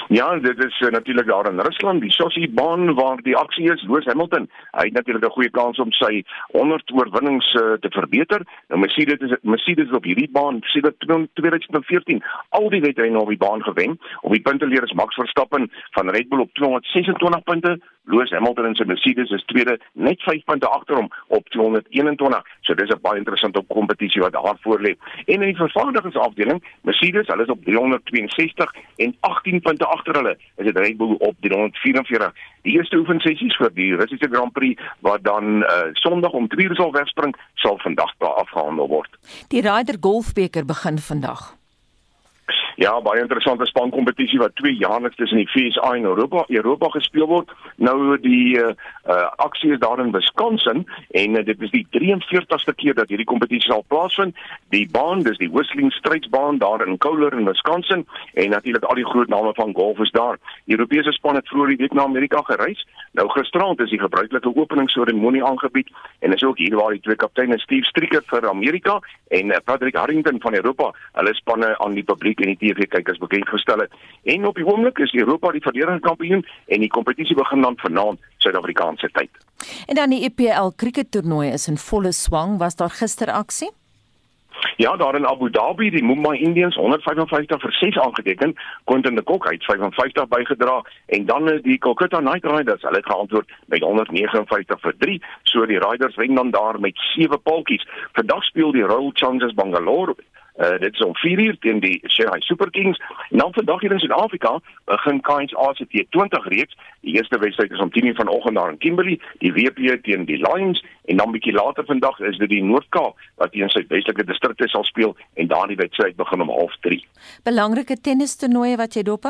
Ja, dit is uh, natuurlik daar in Rusland, die Sochi baan waar die aksie is. Lewis Hamilton, hy het natuurlik 'n goeie kans om sy 100 oorwinnings uh, te verbeter. Nou Mercedes is Mercedes op hierdie baan sedert 2014 al die wedrenne op die baan gewen. Op die punteleer is Max Verstappen van Red Bull op 226 punte. Lewis Hamilton in sy Mercedes is tweede net 5 punte agter hom op 221. So dis 'n baie interessante kompetisie wat daar voor lê. En in die vervaardigingsafdeling, Mercedes, hulle is op 362 en 18 punte agter hulle is dit Red Bull op 344. Die eerste oefensessies vir die Russiese Grand Prix wat dan uh, Sondag om 2:00 sal wegspring, sal vandag daar afgehandel word. Die Ryder Golfbeker begin vandag. Ja, baie interessante spankompetisie wat twee jaarliks tussen die FSA en Europa Europa gespeel word. Nou die uh, aksie is daar in Wisconsin en uh, dit is die 43ste keer dat hierdie kompetisie sal plaasvind. Die baan, dis die Whistling Straitsbaan daar in Kohler in Wisconsin en natuurlik al die groot name van golf is daar. Die Europese span het vroeër die week na Amerika gereis. Nou gisterand is die gebruikelike openingsseremonie aangebied en is ook hier waar die twee kapteine Steve Stricker vir Amerika en Patrick Harrington van Europa hulle spanne aan die publiek en die TV-kykers bekend gestel het. En op die oomblik is Europa die verdedigende kampioen en die kompetisie begin dan vanaand Suid-Afrikaanse tyd. En dan die EPL kriekettoernooi is in volle swang. Was daar gister aksie? Ja, daar in Abu Dhabi, die Mumbai Indians 155 vir 6 aangeteken, Quentin de Kock het 55 bygedra en dan die Kolkata Knight Riders, hulle het geantwoord met 159 vir 3. So die Riders wen dan daar met 7 paltjies. Vandag speel die Royal Challengers Bangalore Uh, dit is om 4 uur teen die Shanghai Super Kings. En dan vandag hier in Suid-Afrika begin Kings ACT 20 reeks. Die eerste wedstryd is om 10:00 vanoggend daar in Kimberley, die WP teen die Lions en dan bietjie later vandag is dit die Noord-Kaap wat teen Suid-Westelike distrikte sal speel en daardie wedstryd begin om 0:30. Belangrike tennistoernooie wat jy dop?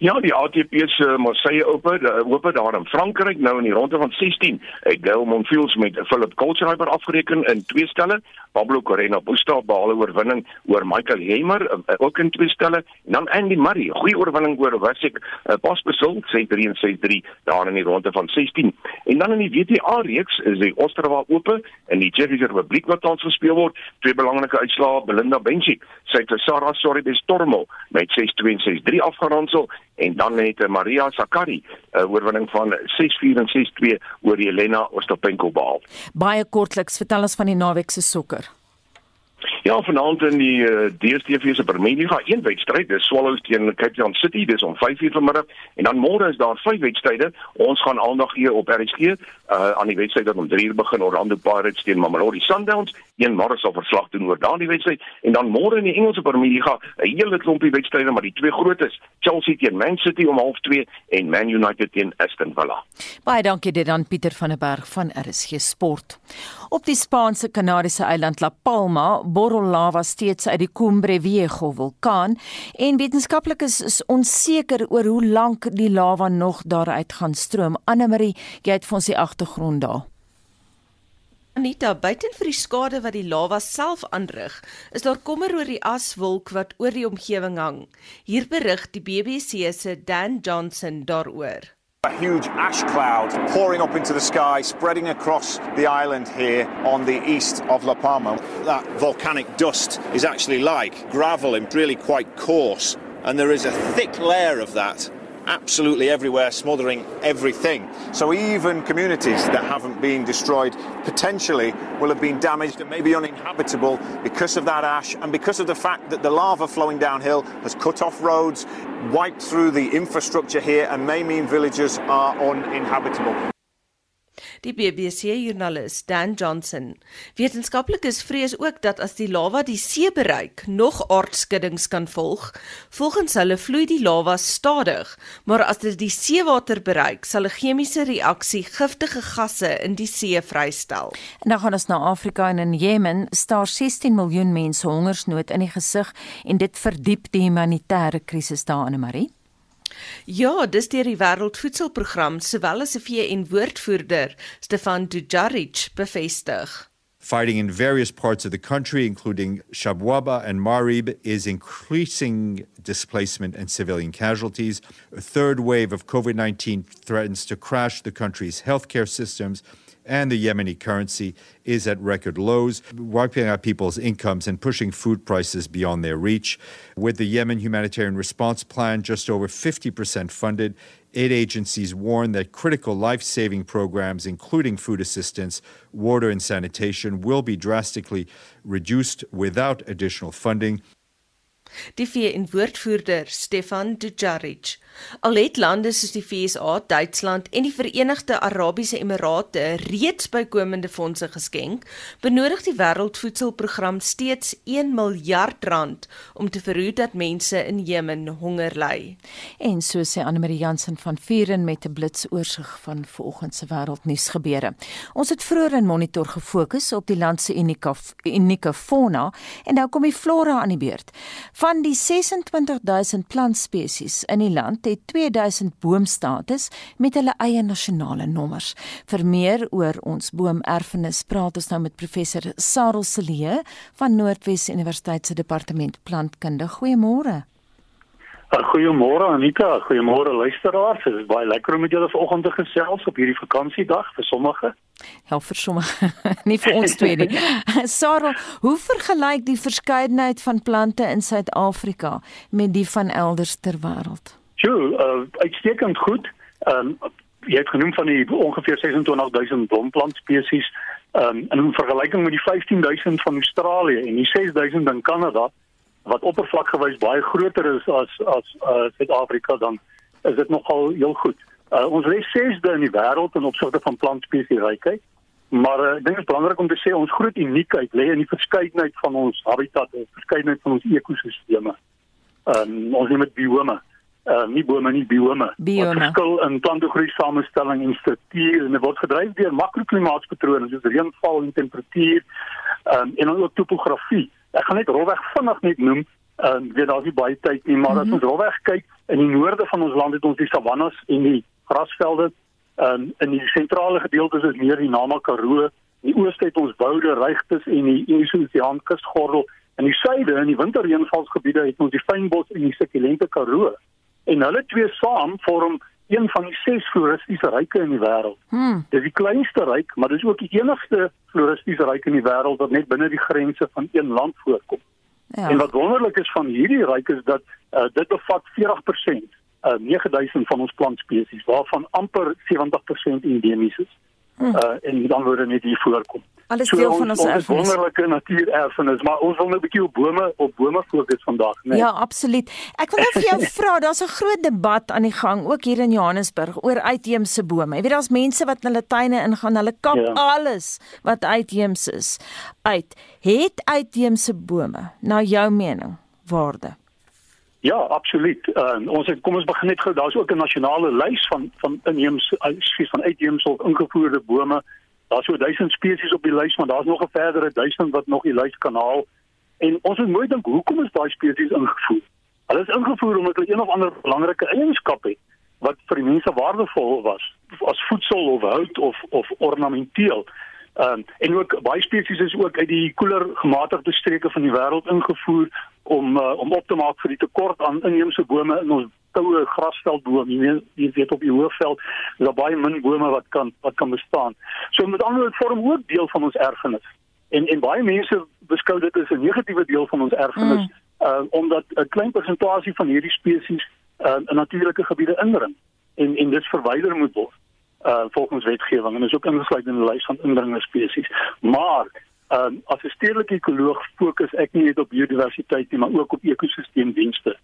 Ja, die ATP se Marseille Open, die Open daar in Frankryk nou in die ronde van 16. Het Gael Monfils met Philip Kohlschreiber afgereken in twee stelle. Pablo Carreño Busta behaal 'n oorwinning oor Michael Hemer uh, ook in twee stelle. En dan Andy Murray, goeie oorwinning oor Wasik uh, Pasbesul, 6-3 en 6-3 daar in die ronde van 16. En dan in die WTA reeks is die Ostrava Open in die Tsjechiese Republiek wat tans gespeel word. Twee belangrike uitslae, Belinda Bencic, sy het Sarah Sorribes Tormo met 6-2 en 6-3 afgeronsel en dan het eh, Maria Sakkari 'n uh, oorwinning van 6-4 en 6-2 oor Jelena Ostapenko behaal. Baie kortliks, vertel ons van die naweek se sokker. Ja, vanaand in die uh, eh, DStv se Premier League, een wedstryd, dis Swallows teen Cape Town City, dis om 5:00 vanmiddag en dan môre is daar vyf wedstryde. Ons gaan aandag gee op RSG uh, aan die wedstryd wat om 3:00 begin Orlando Pirates teen Mamelodi Sundowns. Een môre sal verslag doen oor daardie wedstryd en dan môre in die Engelse Premier League, 'n hele klompie wedstryde, maar die twee grootes, Chelsea teen Man City om 0:30 en Man United teen Aston Villa. Baie dankie dit aan Pieter van der Berg van RSG Sport. Op die Spaanse Kanariese eiland La Palma borrel lava steeds uit die Cumbre Viejo vulkaan en wetenskaplikes is onseker oor hoe lank die lava nog daaruit gaan stroom. Anne-Marie, jy het vir ons die agtergrond daar. Anita, buiten vir die skade wat die lava self aanrig, is daar kommer oor die aswolk wat oor die omgewing hang. Hier berig die BBC se Dan Johnson daaroor. A huge ash cloud pouring up into the sky, spreading across the island here on the east of La Palma. That volcanic dust is actually like gravel and really quite coarse, and there is a thick layer of that absolutely everywhere, smothering everything. So even communities that haven't been destroyed potentially will have been damaged and maybe uninhabitable because of that ash and because of the fact that the lava flowing downhill has cut off roads, wiped through the infrastructure here, and may mean villages are uninhabitable. Die BBC-joernalis Dan Johnson. Wetenskaplikes vrees ook dat as die lava die see bereik, nog aardskuddings kan volg. Volgens hulle vloei die lava stadig, maar as dit die seewater bereik, sal 'n chemiese reaksie giftige gasse in die see vrystel. En dan gaan ons na Afrika en in Jemen staar 16 miljoen mense hongersnood in die gesig en dit verdiep die humanitêre krisis daar in Marie. Ja, dis deur die Wêreldvoedselprogram sowel as 'n VN-woordvoerder, Stefan Dujarric, bevestig. Fighting in various parts of the country, including Shabwaba and Marib, is increasing displacement and civilian casualties. A third wave of COVID 19 threatens to crash the country's healthcare systems and the Yemeni currency is at record lows, wiping out people's incomes and pushing food prices beyond their reach. With the Yemen Humanitarian Response Plan just over 50% funded, aid agencies warn that critical life saving programs, including food assistance, water, and sanitation, will be drastically reduced without additional funding. Die VN-woordvoerder Stefan Dujarric. Al het lande soos die VSA, Duitsland en die Verenigde Arabiese Emirate reeds bykomende fondse geskenk, benodig die Wêreldvoedselprogram steeds 1 miljard rand om te verhoed dat mense in Jemen honger ly. En so sê Anne Marie Jansen van Vuren met 'n blitsoorsig van vanoggend se wêreldnuus gebeure. Ons het vroeër in monitor gefokus op die land se unieke unieke fauna en nou kom die flora aan die beurt. Van die die 26000 plantspesies in die land het 2000 boomstatus met hulle eie nasionale nommers. Vir meer oor ons boomerfenis praat ons nou met professor Sarel Celie van Noordwes Universiteit se departement plantkunde. Goeiemôre. Goeiemôre Anita, goeiemôre luisteraars. Dit is baie lekker om met julle vanoggend te gesels op hierdie vakansiedag vir sommige. Ja, vir sommige, nie vir ons twee nie. Sarah, hoe vergelyk die verskeidenheid van plante in Suid-Afrika met die van elders ter wêreld? Sjoe, uh, uitstekend goed. Ehm um, jy het genoem van die ongeveer 26000 blomplantspesies um, in vergelyking met die 15000 van Australië en die 6000 in Kanada wat oppervlakkigewys baie groter is as as uh, Suid-Afrika uh, dan is dit nogal heel goed. Uh, ons lê sesde in die wêreld in opsigte van plantspesiesrykheid. Maar uh, ek dink dit is belangrik om te sê ons groot uniekheid lê in die verskeidenheid van ons habitat en verskeidenheid van ons ekosisteme. Um, ons het met biome uh nie bome nie biome. biome. Wat verskil in plantegroei samestelling en struktuur en dit word gedryf deur makroklimaatspatrone soos reënval en temperatuur um, en ook topografie ek gaan net rofweg vinnig net noem en uh, weet daar's nie baie tyd nie maar mm -hmm. as mhm. ons rofweg kyk in die noorde van ons land het ons die savannas en die grasvelde um, in die sentrale gedeeltes is meer die Nama Karoo die ooste het ons woude regtes en die Indiese Oseaan kusgordel in die suide in die winterreënvalsgebiede het ons die fynbos en die sukulente Karoo en hulle twee saam vorm een van die ses floristiese ryke in die wêreld. Hmm. Dis die kleinste ryk, maar dis ook die enigste floristiese ryk in die wêreld wat net binne die grense van een land voorkom. Ja. En wat wonderlik is van hierdie ryk is dat uh, dit bevat 40% uh 9000 van ons plantspesies waarvan amper 70% endemies is. Hmm. Uh en dan word dit hier voorkom. Alles deel so, van ons, ons erfenis. Ons wonderlike natuurerfenis, maar ons wil nou 'n bietjie op bome op bome fokus vandag, né? Nee. Ja, absoluut. Ek wil net vir jou vra, daar's 'n groot debat aan die gang ook hier in Johannesburg oor uitheemse bome. Jy weet daar's mense wat hulle tuine ingaan, hulle kap ja. alles wat uitheems is uit. Het uitheemse bome nou jou mening waarde? Ja, absoluut. Uh, ons het, kom ons begin net gou, daar's ook 'n nasionale lys van van inheemse van uitheemse of ingevoerde bome Daar's so 1000 spesies op die lys, maar daar's nog 'n verdere 1000 wat nog die lys kan haal. En ons moet mooi dink, hoekom is daai spesies ingevoer? Hulle is ingevoer omdat hulle een of ander belangrike eienskap het wat vir die mense waardevol was, as voedsel of hout of of ornamenteel. Ehm um, en ook baie spesies is ook uit die koeler gematigde streke van die wêreld ingevoer om uh, om op te maak vir die tekort aan inheemse bome in ons koue grasveldboom. Jy weet, jy weet op die hoëveld is daar baie min bome wat kan wat kan bestaan. So met ander woorde vorm ook deel van ons erfenis. En en baie mense beskou dit as 'n negatiewe deel van ons erfenis mm. uh, omdat 'n klein persentasie van hierdie spesies uh, in natuurlike gebiede indring en en dit verwyder moet word uh volgens wetgewing en is ook ingesluit in die lys van indringende spesies. Maar um, as 'n stedelike ekoloog fokus ek nie net op biodiversiteit nie, maar ook op ekosisteemdienste.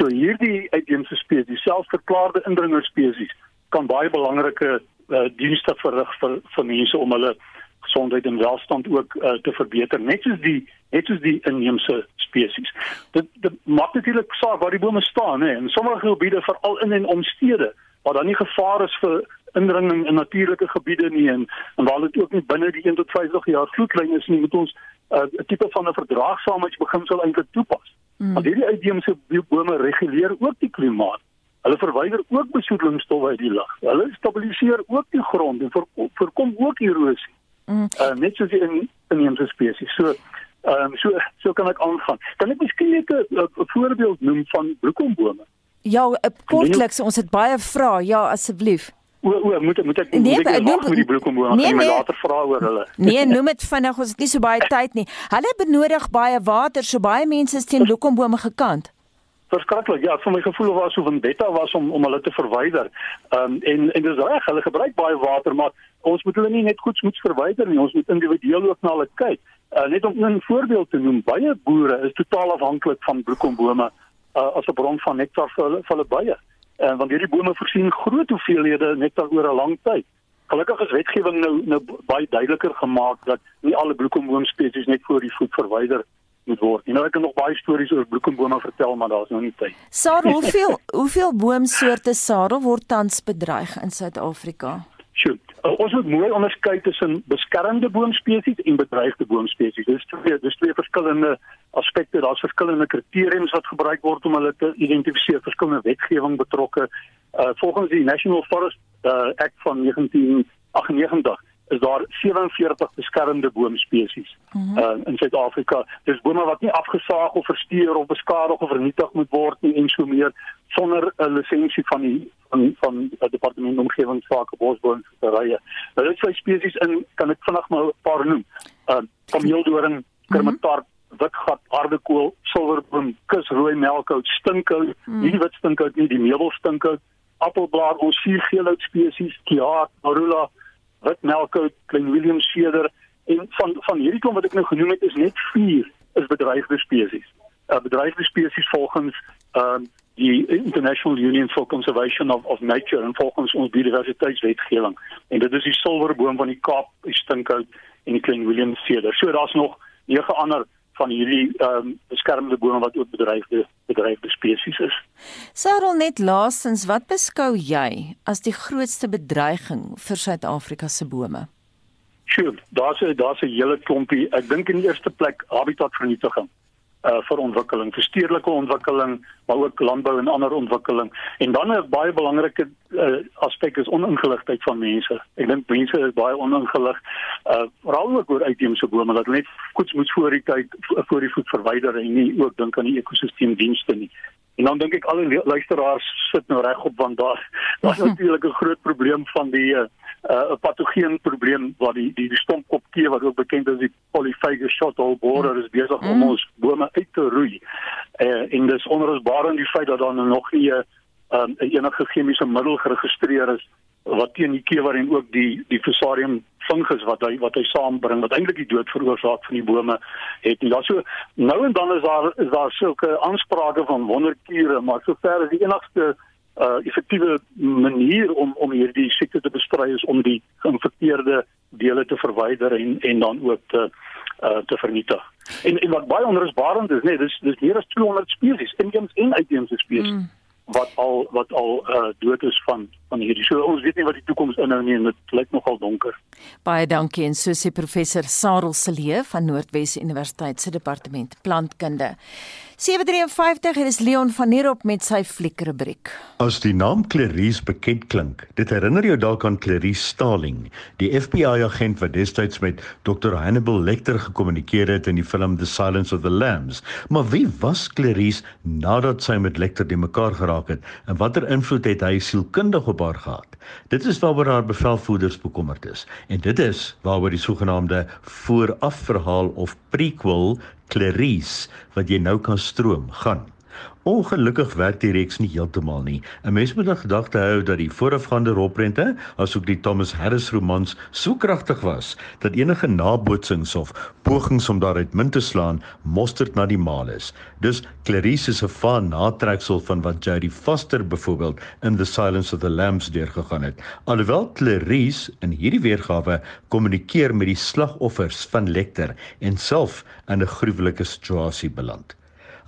So hierdie uitheemse spesies, selfverklaarde indringer spesies, kan baie belangrike uh, dienste verrig vir vir mense om hulle gesondheid en welstand ook uh, te verbeter, net soos die net soos die inheemse spesies. Dit dit maak natuurlik saak waar die bome staan, hè. In sommige gebiede, veral in en om stede, waar daar nie gevaar is vir indringing in natuurlike gebiede nie en, en waar dit ook nie binne die 1 tot 50 jaar vloedlyn is nie, moet ons uh, 'n uh, tipe van 'n verdraagsaamheidsbeginsel eintlik toepas. Mm. Want hierdie uitheemse bome reguleer ook die klimaat. Hulle verwyder ook besoedelingsstowwe uit die lug. Hulle stabiliseer ook die grond en voorkom ook erosie. Mm. Uh, net soos in inheemse spesies. So ehm um, so so kan ek aangaan. Kan ek miskien 'n voorbeeld noem van bloekombome? Ja, kortliks, ons het baie vrae. Ja, asseblief. O, o, moet moet ek nee, moet ek noem met die bloekombome nee, nee, later vra oor hulle. Nee, noem dit vinnig, ons het nie so baie tyd nie. Hulle benodig baie water, so baie mense is teen bloekombome gekant. Verskriklik. Ja, vir my gevoel was so van Betta was om om hulle te verwyder. Ehm um, en en dis reg, hulle gebruik baie water, maar ons moet hulle nie net goed moet verwyder nie. Ons moet individueel ook na hulle kyk. Uh, net om 'n voorbeeld te noem, baie boere is totaal afhanklik van bloekombome uh, as 'n bron van nektar vir hulle vir hulle baie en want hierdie bome voorsien groot hoeveelhede nektar oor 'n lang tyd. Gelukkig is wetgewing nou nou baie duideliker gemaak dat nie alle bloekomboomspesies net voor die voet verwyder moet word. Nou ek kan nog baie stories oor bloekombome vertel, maar daar's nou nie tyd. Sarel, hoeveel hoeveel boomsoorte sarel word tans bedreig in Suid-Afrika? Uh, ons moet mooi onderskei tussen beskermde boomspesies en bedreigde boomspesies. Dis twee dis twee verskillende aspekte. Daar's verskillende kriteria wat gebruik word om hulle te identifiseer, verskillende wetgewing betrokke. Uh volgens die National Forest uh, Act van 1998 is daar 47 beskermde boomspesies mm -hmm. uh, in Suid-Afrika. Dis bome wat nie afgesaag of versteur of beskadig of vernietig moet word nie en so meer sonder 'n lisensie van die van van die departement omgewingsake bosboomrye. Nou dit is spesies in kan ek vinnig maar 'n paar noem. Uh kameeldoring, kermetarp, -hmm. witgat, aardekool, silverboom, kusrooi melkhout, stinkhout, mm nie wit stinkhout nie, die meubelstinkhout, appelblaar, ons vier geelhout spesies, kiaat, marula witmelkhout, klein William cedar en van van hierdie klomp wat ek nou genoem het is net 4 is bedreigde spesies. Uh, bedreigde spesies volgens ehm uh, die International Union for Conservation of of Nature en volgens ons biodiversiteitswetgewing. En dit is die silverboom van die Kaap, die stinkhout en die klein William cedar. So daar's nog nege ander van hierdie ehm um, beskermde bome wat ook bedreigde bedreigde spesies is. Sarel net laastens, wat beskou jy as die grootste bedreiging vir Suid-Afrika se bome? Sjoe, daar's daar's 'n hele klompie. Ek dink in die eerste plek habitatvernietiging uh vir ontwikkeling, vir stedelike ontwikkeling, maar ook landbou en ander ontwikkeling. En dan 'n baie belangrike uh, aspek is oningeligtheid van mense. Ek dink mense is baie oningelig uh veral ook oor uitheemse bome dat net koets moet voor die tyd voor die voet verwyder en nie ook dink aan die ekosisteemdienste nie. En dan dink ek alle luisteraars sit nou reg op want daar daar's natuurlik 'n groot probleem van die uh 'n uh, patogeen probleem wat die die, die stompkopkee wat ook bekend is die polyphagus shothole borer is besig om mm. ons bome uit te roei. Uh, en dis onrusbaar in die feit dat daar nou nog nie 'n um, enige chemiese middel geregistreer is wat teen die kewer en ook die die fusarium fungus wat hy wat hy saambring wat eintlik die dood veroorsaak van die bome het nie. Daar so nou en dan is daar is daar sulke aansprake van wonderkure, maar sover is die enigste uh effektiewe manier om om hierdie siekte te bestry is om die geïnfekteerde dele te verwyder en en dan ook te uh te vernietig. En en wat baie onrusbarend is, nee, dis dis meer as 200 spesies, inheemse en uitheemse spesies. Mm wat al wat al uh, dood is van van hierdie. So ons weet nie wat die toekoms inhou nie en dit lyk nogal donker. Baie dankie en so sê professor Sarel Celee van Noordwes Universiteit se departement plantkunde. 753 hier is Leon van Nierop met sy fliekrubriek. As die naam Clarice bekend klink, dit herinner jou dalk aan Clarice Starling, die FBI agent wat destyds met Dr Hannibal Lecter gekommunikeer het in die film The Silence of the Lambs. Maar wie was Clarice nadat sy met Lecter die mekaar geraak het en watter invloed het hy sielkundig op haar gehad? Dit is waaroor haar bevelvoerders bekommerd is en dit is waaroor die sogenaamde voorafverhaal of prequel Clarice wat jy nou kan stroom gaan. Ongelukkig werk die reeks nie heeltemal nie. 'n Mens moet in gedagte hou dat die voorafgaande roprente, asook die Thomas Harris romans, so kragtig was dat enige nabootsings of pogings om daaruit min te slaan mosterd na die maal is. Dus Clarice is 'n van natreksel van wat Jodie Foster byvoorbeeld in The Silence of the Lambs deurgegaan het. Alhoewel Clarice in hierdie weergawe kommunikeer met die slagoffers van Lecter en self in 'n gruwelike situasie beland.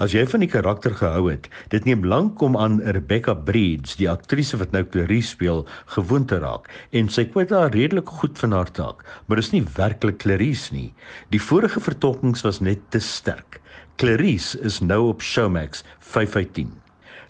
As jy van die karakter gehou het, dit neem lank om aan Rebecca Breeds, die aktrise wat nou Clarice speel, gewoon te raak en sy kwyt haar redelik goed van haar taak, maar is nie werklik Clarice nie. Die vorige vertolkings was net te sterk. Clarice is nou op Showmax 5 uit 10.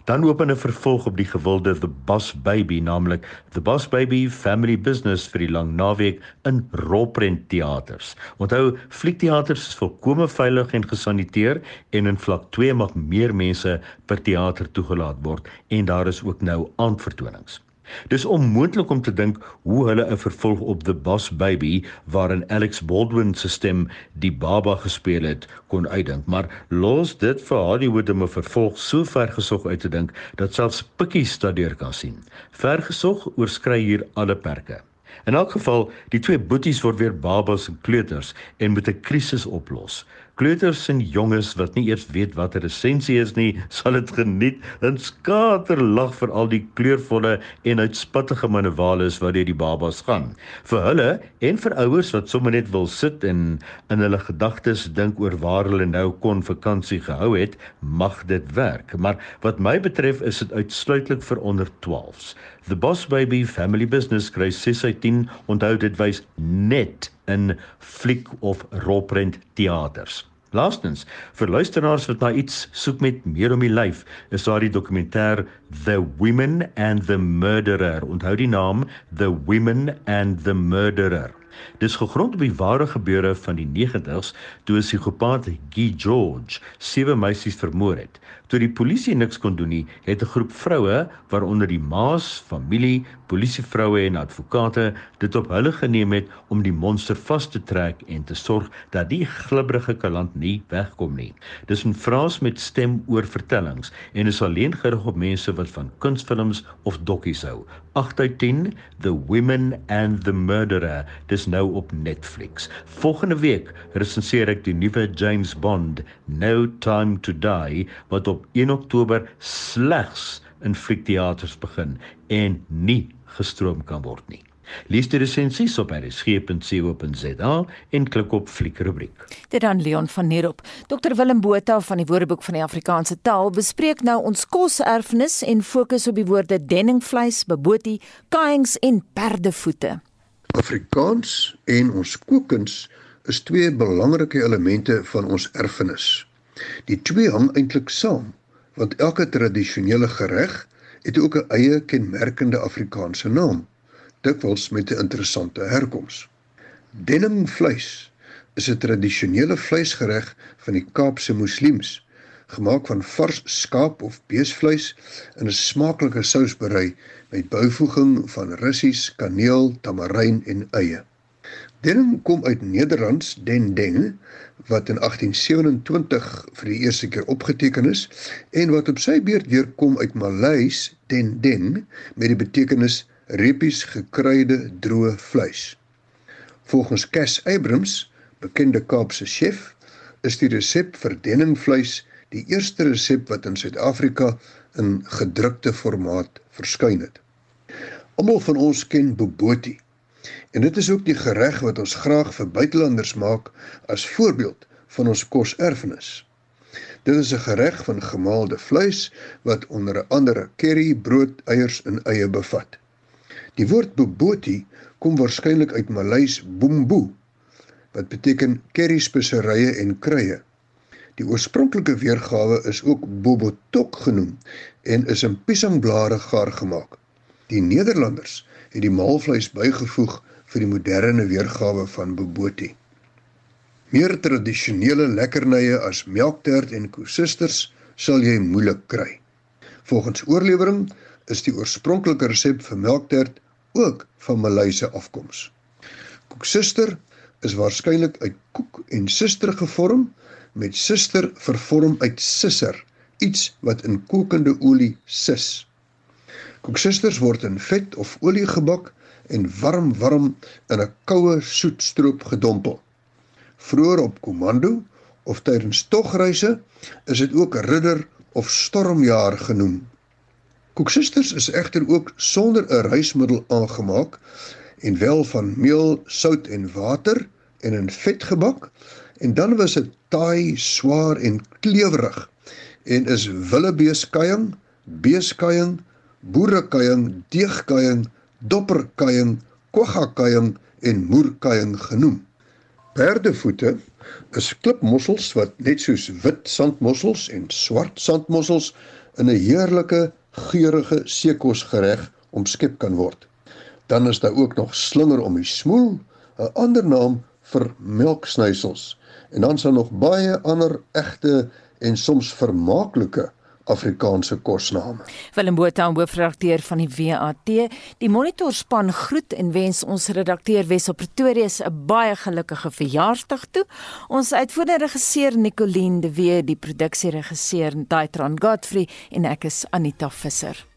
Dan open 'n vervolg op die gewilde The Boss Baby, naamlik The Boss Baby Family Business vir die lang naweek in Roprent teaters. Onthou, fliekteaters is volkome veilig en gesaniteer en in vlak 2 mag meer mense per teater toegelaat word en daar is ook nou aandvertonings. Dis onmoontlik om te dink hoe hulle 'n vervolg op The Boss Baby waarin Alex Baldwin se stem die baba gespeel het kon uitdink, maar los dit vir Hollywood om 'n vervolg so ver gesog uit te dink dat selfs pikkies daardeur kan sien. Ver gesog oorskry hier alle perke. In elk geval, die twee boeties word weer babas en kleuters en moet 'n krisis oplos. Kleuters en jonges wat nie eers weet wat 'n resensie is nie, sal dit geniet en skaterlag vir al die kleurvolle en uitspattige manuale wat deur die babas gaan. Vir hulle en vir ouers wat sommer net wil sit en in hulle gedagtes dink oor waar hulle nou kon vakansie gehou het, mag dit werk. Maar wat my betref is dit uitsluitlik vir onder 12s. The Boss Baby Family Business kry 6 uit 10. Onthou dit wys net in fliek of rolprent teaters. Laastens, vir luisteraars wat na iets soek met meer om die lyf, is daar die dokumentêr The Women and the Murderer. Onthou die naam The Women and the Murderer. Dis gegrond op die ware gebeure van die 90's toe 'n psigopaat Guy George sewe meisies vermoor het. Toe die polisie niks kon doen nie, het 'n groep vroue, waaronder die ma's, familie, polisievroue en advokate, dit op hulle geneem het om die monster vas te trek en te sorg dat die glibberige kaland nie wegkom nie. Dis 'n fraas met stem oor vertellings en is alleen gerig op mense wat van kunsfilms of dokkies hou. 8 uit 10 The Women and the Murderer dis nou op Netflix. Volgende week resenseer ek die nuwe James Bond No Time to Die wat op 1 Oktober slegs in fliekteaters begin en nie gestroom kan word nie. Lees die resensies op rsg.co.za en klik op fliekrubriek. Dit dan Leon van Nierop. Dr Willem Botha van die Woordeboek van die Afrikaanse Taal bespreek nou ons koserfenis en fokus op die woorde denningvleis, bobotie, kaings en perdevoete. Afrikaans en ons kookkuns is twee belangrike elemente van ons erfenis. Die twee hang eintlik saam want elke tradisionele gereg het ook 'n eie kenmerkende Afrikaanse naam, dikwels met 'n interessante herkoms. Denningvleis is 'n tradisionele vleisgereg van die Kaapse moslems, gemaak van vars skaap of beesvleis in 'n smaaklike sous berei met byvoeging van russies, kaneel, tamaryn en eie. Denning kom uit Nederlands den ding wat in 1827 vir die eerste keer opgeteken is en wat op sy beurt weer kom uit Maleis den ding met die betekenis repies gekruide droë vleis. Volgens Cass Abrams, bekende Kaapse chef, is die resep vir denningvleis die eerste resep wat in Suid-Afrika in gedrukte formaat verskyn het. Almal van ons ken bobotie En dit is ook die gereg wat ons graag vir buitelanders maak as voorbeeld van ons koserfenis. Dit is 'n gereg van gemaalde vleis wat onder andere curry, brood, eiers en eie bevat. Die woord boboti kom waarskynlik uit Maleis bumbu wat beteken curry speserye en kruie. Die oorspronklike weergawe is ook bobotok genoem en is in piesangblare gaar gemaak. Die Nederlanders het die maalvleis bygevoeg vir die moderne weergawe van boboti. Meer tradisionele lekkernye as melktert en koesisters sal jy moeilik kry. Volgens oorlewering is die oorspronklike resep vir melktert ook van Maleise afkoms. Koeksister is waarskynlik uit koek en suster gevorm met suster vervorm uit sisser, iets wat in kokende olie sis. Koeksisters word in vet of olie gebak en warm warm in 'n koue soetstroop gedompel. Vroer op komando of tydens togreise is dit ook ridder of stormjaar genoem. Koeksisters is egter ook sonder 'n rysmiddel aangemaak en wel van meel, sout en water en in vet gebak en dan was dit taai, swaar en klewerig en is willebeeskuiing, beeskuiing boerekuiing, deegkuiing, dopperkuiing, kwaggakuiing en moerkuiing genoem. Perdevoete is klipmossels wat net soos wit sandmossels en swart sandmossels in 'n heerlike geurende seekosgereg omskep kan word. Dan is daar ook nog slinger om die smoel, 'n ander naam vir melksnysels. En dan is daar nog baie ander egte en soms vermaaklike Afrikaanse kosname. Willem Botha, hoofredakteur van die WAT, die monitorspan groet en wens ons redakteur Wessel Pretorius 'n baie gelukkige verjaarsdag toe. Ons uitvoerende regisseur Nicoline de Wee, die produksieregisseur Daitron Godfrey en ek is Anita Visser.